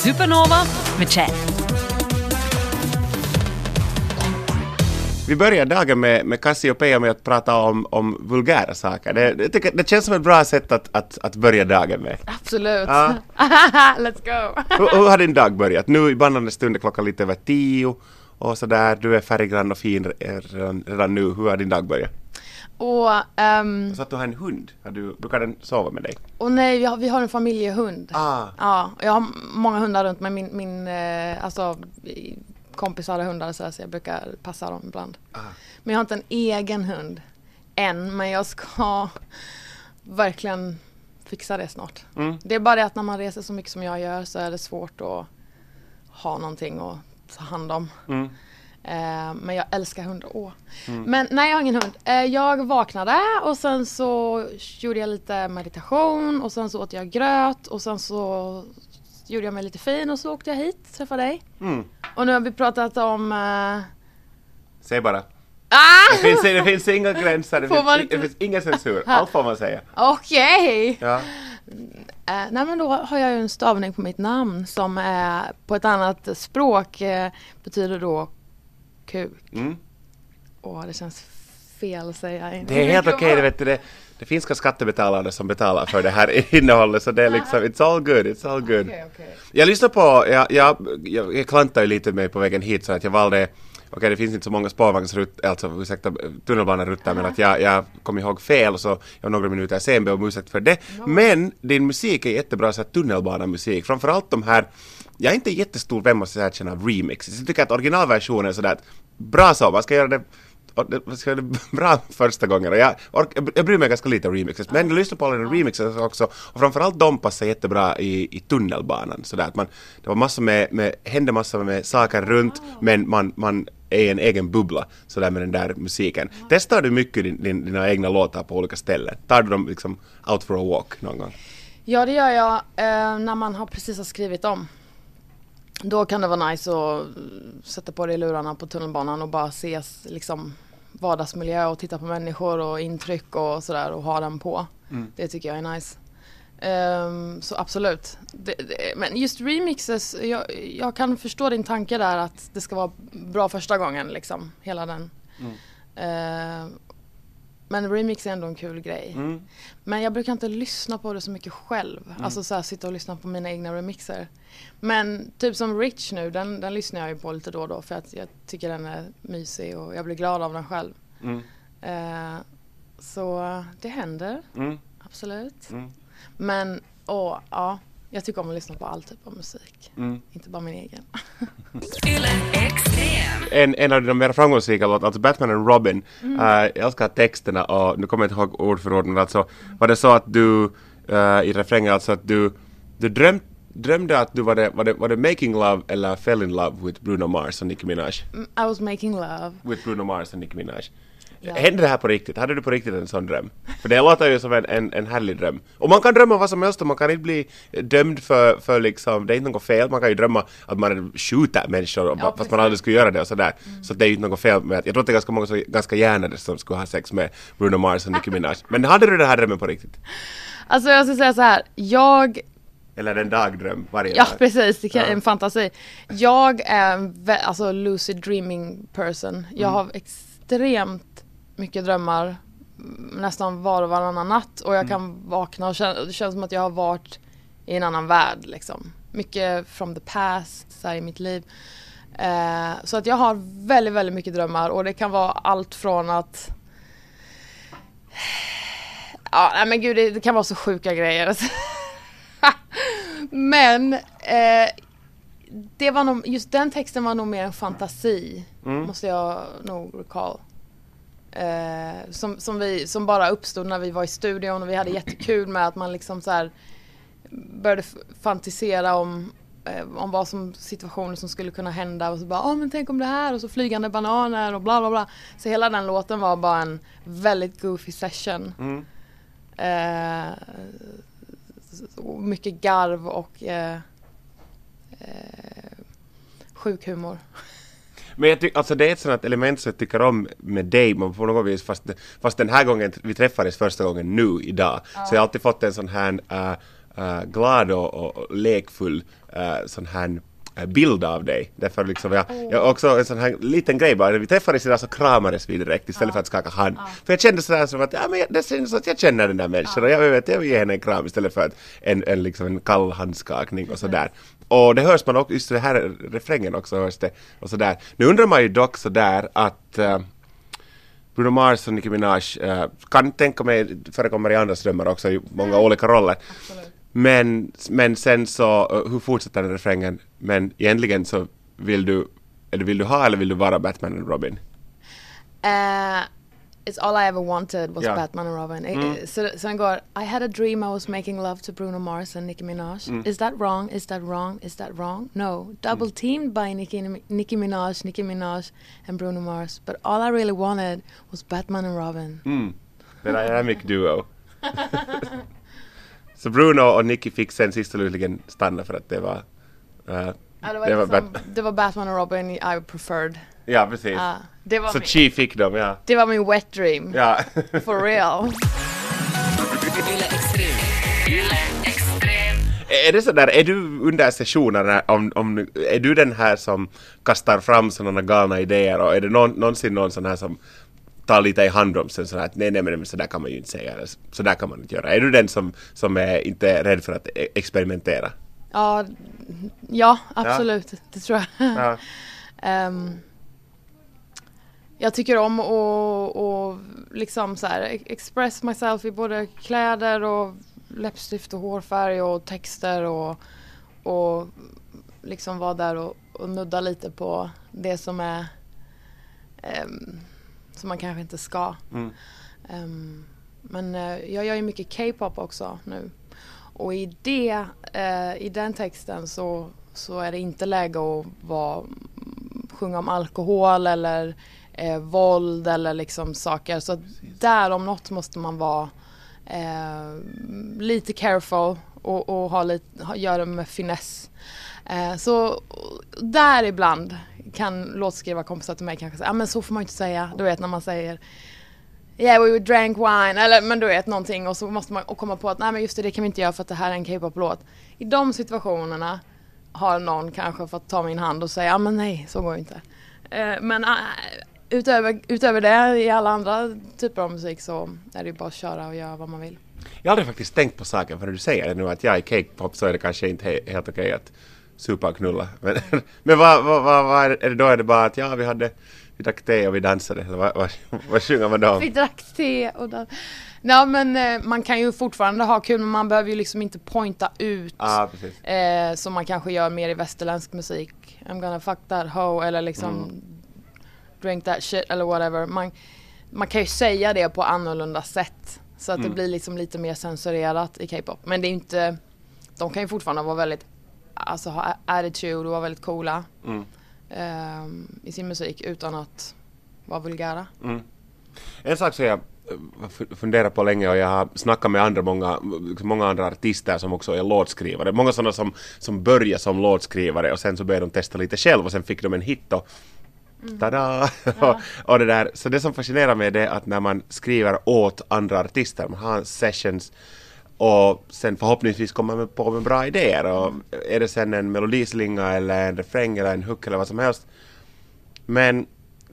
Supernova med Chad. Vi börjar dagen med, med Cassiopeia med att prata om, om vulgära saker. Det, det, det känns som ett bra sätt att, att, att börja dagen med. Absolut. Ja. Let's go. Hur, hur har din dag börjat? Nu i bandande stund är klockan lite över tio och sådär. Du är färggrann och fin redan, redan nu. Hur har din dag börjat? Och, ehm, Så att du har en hund. Har du, brukar den sova med dig? och nej, vi har, vi har en familjehund. Ah. Ja, jag har många hundar runt mig. Min, min eh, alltså, kompisar har hundar så, så jag brukar passa dem ibland. Ah. Men jag har inte en egen hund än, men jag ska verkligen fixa det snart. Mm. Det är bara det att när man reser så mycket som jag gör så är det svårt att ha någonting att ta hand om. Mm. Eh, men jag älskar hundar. Åh. Men nej, jag har ingen hund. Eh, jag vaknade och sen så gjorde jag lite meditation och sen så åt jag gröt och sen så gjorde jag mig lite fin och så åkte jag hit, träffade dig. Mm. Och nu har vi pratat om... eh, Säg bara. Ah! Det finns, det finns inga gränser, det finns, man det finns ingen censur. Allt får man säga. Okej! Ja. Eh, nej men då har jag ju en stavning på mitt namn som är på ett annat språk betyder då kuk. Mm. Åh, det känns fel säger jag. Det är helt okej, det vet du. Det, det finska skattebetalare som betalar för det här innehållet så det är liksom, it's all good, it's all good. Okej, okej. Jag lyssnar på, jag, jag, jag, jag klantade lite mig på vägen hit så att jag valde Okej, det finns inte så många spårvagnsrutter, alltså ursäkta, tunnelbanerutter, men att jag, jag kom ihåg fel så jag var några minuter sen, ber om ursäkt för det. Men din musik är jättebra så här tunnelbanemusik, framförallt de här, jag är inte jättestor vän måste jag erkänna av remixes. Jag tycker att originalversionen är sådär, att bra så, man ska göra det det man ska göra det bra första gången och jag, ork, jag bryr mig ganska lite om remixes men jag lyssnar på alla remixes också och framförallt de passar jättebra i, i tunnelbanan sådär att man, det var massor med, med hände massor med saker runt men man, man är i en egen bubbla sådär med den där musiken. Testar du mycket din, din, dina egna låtar på olika ställen? Tar du dem liksom out for a walk någon gång? Ja det gör jag eh, när man har precis har skrivit om. Då kan det vara nice att sätta på dig lurarna på tunnelbanan och bara se liksom vardagsmiljö och titta på människor och intryck och sådär och ha den på. Det tycker jag är nice. Ehm, så absolut. Det, det, men just remixes, jag, jag kan förstå din tanke där att det ska vara bra första gången liksom. Hela den. Ehm, men remix är ändå en kul grej. Mm. Men jag brukar inte lyssna på det så mycket själv. Alltså så här, sitta och lyssna på mina egna remixer. Men typ som Rich nu, den, den lyssnar jag ju på lite då och då för att jag tycker den är mysig och jag blir glad av den själv. Mm. Eh, så det händer, Mm. absolut. Mm. Men åh, ja, jag tycker om att lyssna på all typ av musik. Mm. Inte bara min egen. En, en av de mer framgångsrika låtarna, alltså Batman and Robin, Mm. eh, jag älskar texterna och nu kommer jag inte ihåg ord för ord men alltså var det så att du eh, i refrängen alltså att du, du dröm, drömde att du var det, var, det, var det Making Love eller Fell in Love with Bruno Mars och Nicki Minaj? Mm, I was making love. With Bruno Mars och Nicki Minaj. Ja. Hände det här på riktigt? Hade du på riktigt en sån dröm? För det låter ju som en, en, en härlig dröm. Och man kan drömma vad som helst och man kan inte bli dömd för, för liksom, det är inte något fel. Man kan ju drömma att man skjuter människor Ja, fast man aldrig skulle göra det och sådär. Så det är ju inte något fel med att, jag tror att det är ganska många som ganska gärna som skulle ha sex med Bruno Mars och Nicki Minaj. Men hade du den här drömmen på riktigt? Alltså jag ska säga så här, jag Eller en dagdröm varje Ja dag? precis, det kan, Ja. en fantasi. Jag är en alltså lucid dreaming person. Jag Mm. har extremt mycket drömmar mm, nästan var och varannan natt och jag Mm. kan vakna och känna, det känns som att jag har varit i en annan värld liksom. Mycket from the past så här, i mitt liv. Eh, så att jag har väldigt, väldigt mycket drömmar och det kan vara allt från att Ja, nej men gud det, det kan vara så sjuka grejer. men eh, det var nog, just den texten var nog mer en fantasi. Mm. Måste jag nog recall. Eh, som, som, vi, som bara uppstod när vi var i studion och vi hade jättekul med att man liksom så här började fantisera om, eh, om vad som situationer som skulle kunna hända och så bara, ja men tänk om det här och så flygande bananer och bla bla bla. Så hela den låten var bara en väldigt goofy session. Mm. Eh, mycket garv och eh, eh, sjuk humor. Men jag tycker, alltså det är ett sånt element som jag tycker om med dig, men på något vis, fast, fast den här gången, vi träffades första gången nu idag, så jag har alltid fått en sån här, uh, eh, glad och, och, lekfull uh, sån här bild av dig. Därför liksom jag, jag också en sån här liten grej bara, när vi träffades idag så kramades vi direkt istället för att skaka hand. För jag kände sådär som att, ja men det som att jag känner den där människan och jag vet, jag vill ge henne en kram istället för att en, en, liksom en kall handskakning och sådär. Och det hörs man också, just det här refrängen också hörs det och sådär. Nu undrar man ju dock sådär att uh, Bruno Mars och Nicki Minaj uh, kan tänka mig förekommer i andra strömmar också i många olika roller. Men, men sen så, uh, hur fortsätter den refrängen? Men egentligen så vill du, eller vill du ha eller vill du vara Batman och Robin? Uh, it's all I ever wanted was Ja. Batman and Robin. Så, så den går I had a dream I was making love to Bruno Mars and Nicki Minaj. Is that wrong? Is that wrong? Is that wrong? No. Double teamed by Nicki, Nicki Minaj, Nicki Minaj and Bruno Mars. But all I really wanted was Batman and Robin. Mm. The dynamic duo. så Bruno och Nicki fick sen sist och slutligen stanna för att det var... uh, Ja, det, var det liksom, Bat- det var Batman och Robin I preferred. Ja, precis. Ja, det, var så min, Chi fick dem, ja. det var min wet dream. Ja. For real. Är det sådär, är du under sessionerna, om, om, är du den här som kastar fram sådana galna idéer och är det någon, någonsin någon sån här som tar lite i handbromsen sådär att nej, nej men sådär kan man ju inte säga, sådär kan man inte göra. Är du den som, som är inte rädd för att e- experimentera? Ja, ja absolut. Det tror jag. Ja. Ehm, jag tycker om att och liksom så här express myself i både kläder och läppstift och hårfärg och texter och, och liksom vara där och, och nudda lite på det som är ehm, som man kanske inte ska. Mm. Ehm, men eh, jag gör ju mycket K-pop också nu. Och i det, eh, i den texten så, så är det inte läge att vara, sjunga om alkohol eller eh, våld eller liksom saker. Så att där om något måste man vara eh, lite careful och, och ha lite, ha, göra med finess. Eh, så där ibland kan låtskrivarkompisar till mig kanske säga, ah, men så får man ju inte säga. Du vet när man säger Yeah we drank wine eller men du vet någonting och så måste man komma på att nej men just det, det kan vi inte göra för att det här är en K-pop-låt. I de situationerna har någon kanske fått ta min hand och säga ja men nej så går det inte. Eh, men äh, utöver, utöver det i alla andra typer av musik så är det ju bara att köra och göra vad man vill. Jag har aldrig faktiskt tänkt på saken förrän du säger det nu att jag är K-pop så är det kanske inte he- helt okej att supa och knulla. Men, men vad, vad, vad, vad är, det, då? Är det bara att ja, vi hade vi drack te och vi dansade? Eller vad, vad, vad sjunger man då? Vi drack te och då. Nej men eh, man kan ju fortfarande ha kul men man behöver ju liksom inte pointa ut Ja, precis. eh, som man kanske gör mer i västerländsk musik. I'm gonna fuck that hoe eller liksom drink that shit eller whatever. Man, man kan ju säga det på annorlunda sätt så att det blir liksom lite mer censurerat i K-pop. Men det är inte, de kan ju fortfarande vara väldigt, alltså ha attitude och vara väldigt coola Mm. ehm, i sin musik utan att vara vulgära. En sak som jag eh, fu- funderar på länge och jag har snackat med andra, många, många andra artister som också är låtskrivare. Många sådana som, som börjar som låtskrivare och sen så började de testa lite själv och sen fick de en hit och Tada! och, och det där. Så det som fascinerar mig är det att när man skriver åt andra artister, man har sessions och sen förhoppningsvis kommer man på med bra idéer och är det sen en melodislinga eller en refräng eller en hook eller vad som helst men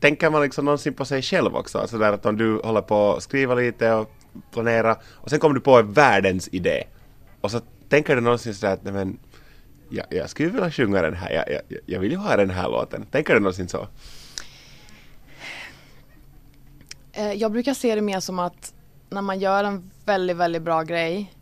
tänker man liksom någonsin på sig själv också? Alltså där att om du håller på att skriva lite och planera och sen kommer du på en världens idé. Och så tänker du någonsin sådär att men jag, jag skulle vilja sjunga den här, jag, jag, jag vill ju ha den här låten. Tänker du någonsin så? Eh, jag brukar se det mer som att när man gör en väldigt, väldigt bra grej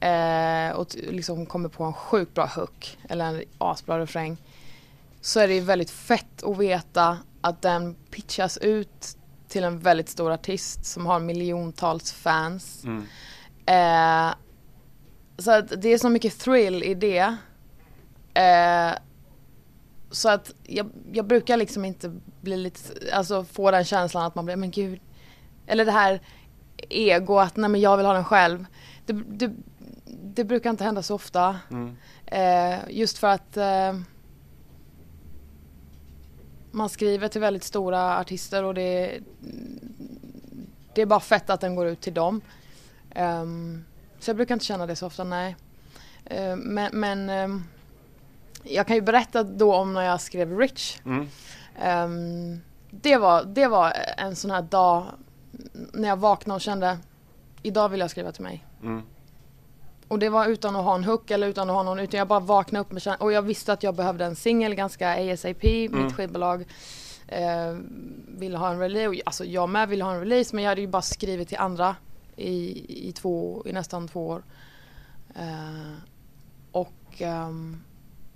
eh, och liksom kommer på en sjukt bra hook eller en asbra refräng så är det ju väldigt fett att veta att den pitchas ut till en väldigt stor artist som har miljontals fans. Eh, så det är så mycket thrill i det. Eh, så att jag, jag brukar liksom inte bli lite, alltså få den känslan att man blir, men gud. Eller det här ego att nej men jag vill ha den själv. Det, det, det brukar inte hända så ofta. Eh, just för att eh, man skriver till väldigt stora artister och det, det är bara fett att den går ut till dem. Ehm, så jag brukar inte känna det så ofta, nej. Eh, men men ehm, jag kan ju berätta då om när jag skrev Rich. Mm. Ehm, det, var, det var en sån här dag när jag vaknade och kände idag vill jag skriva till mig. Mm. Och det var utan att ha en hook eller utan att ha någon utan jag bara vaknade upp med kän- och jag visste att jag behövde en singel ganska ASAP. Mm. Mitt skivbolag eh, ville ha en release, alltså jag med ville ha en release men jag hade ju bara skrivit till andra i, i, två, i nästan två år. Eh, och ehm,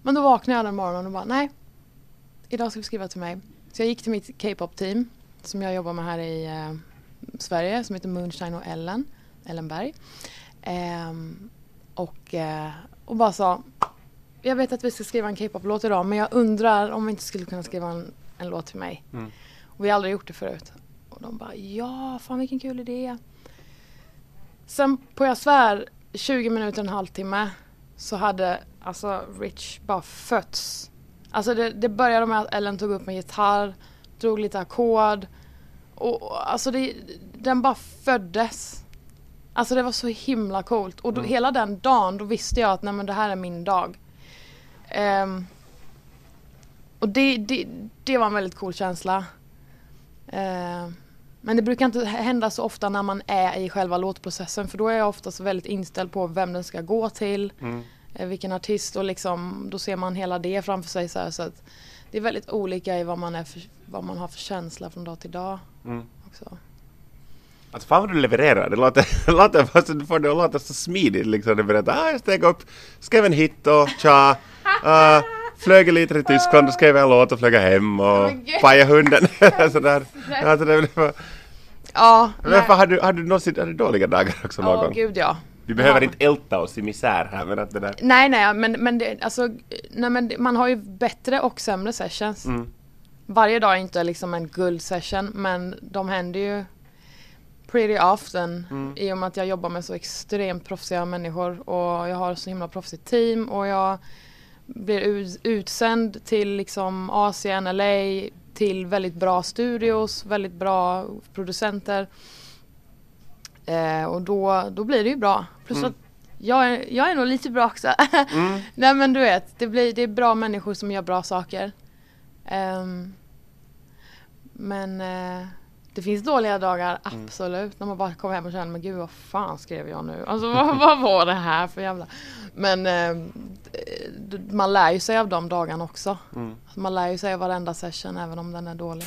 men då vaknade jag den morgonen och bara nej, idag ska vi skriva till mig. Så jag gick till mitt K-pop team som jag jobbar med här i eh, Sverige som heter Moonshine och Ellen, Ellen Berg. Ehm, och, eh, och bara sa jag vet att vi ska skriva en K-pop-låt idag men jag undrar om vi inte skulle kunna skriva en, en låt till mig. Mm. Och vi har aldrig gjort det förut. Och de bara ja, fan vilken kul idé. Sen på jag svär 20 minuter, en halvtimme så hade alltså Rich bara fötts. Alltså det, det började med att Ellen tog upp en gitarr, drog lite ackord och och alltså det, den bara föddes. Alltså det var så himla coolt och då, Mm. hela den dagen då visste jag att nej men det här är min dag. Ehm, och det, det, det var en väldigt cool känsla. Ehm, men det brukar inte hända så ofta när man är i själva låtprocessen för då är jag oftast väldigt inställd på vem den ska gå till, Mm. Eh, vilken artist och liksom då ser man hela det framför sig så här, så att det är väldigt olika i vad man, är för, vad man har för känsla från dag till dag Mm. också. Alltså fan vad du levererar. Det låter, låter, fast du får det att låta så smidigt liksom. Du berättar, ah, jag steg upp, skrev en hit och tja, uh, flög lite till Tyskland och skrev en låt och flög hem och gud. pajade hunden. Sådär. Alltså, det, var- Ja, men nej. har, du, har du någonsin har du dåliga dagar också någon ja gång? gud ja. Vi behöver Ja. inte älta oss i misär här men att det där... Nej nej men, men, det, alltså, nej, men det- man har ju bättre och sämre sessions. Mm. Varje dag är inte liksom en guldsession men de händer ju pretty often Mm. i och med att jag jobbar med så extremt proffsiga människor och jag har så himla proffsigt team och jag blir ut, utsänd till liksom Asien, LA, till väldigt bra studios, väldigt bra producenter. Eh, och då, då blir det ju bra. Plus Mm. att jag är, jag är nog lite bra också. Mm. Nej men du vet, det, blir, det är bra människor som gör bra saker. Ehm, men eh, det finns dåliga dagar, Mm. absolut. När man bara kommer hem och känner, men gud vad fan skrev jag nu? Alltså vad, vad var det här för jävla... Men eh, man lär ju sig av de dagarna också. Mm. Alltså, man lär ju sig av varenda session även om den är dålig.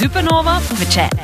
Supernova på Vercelli.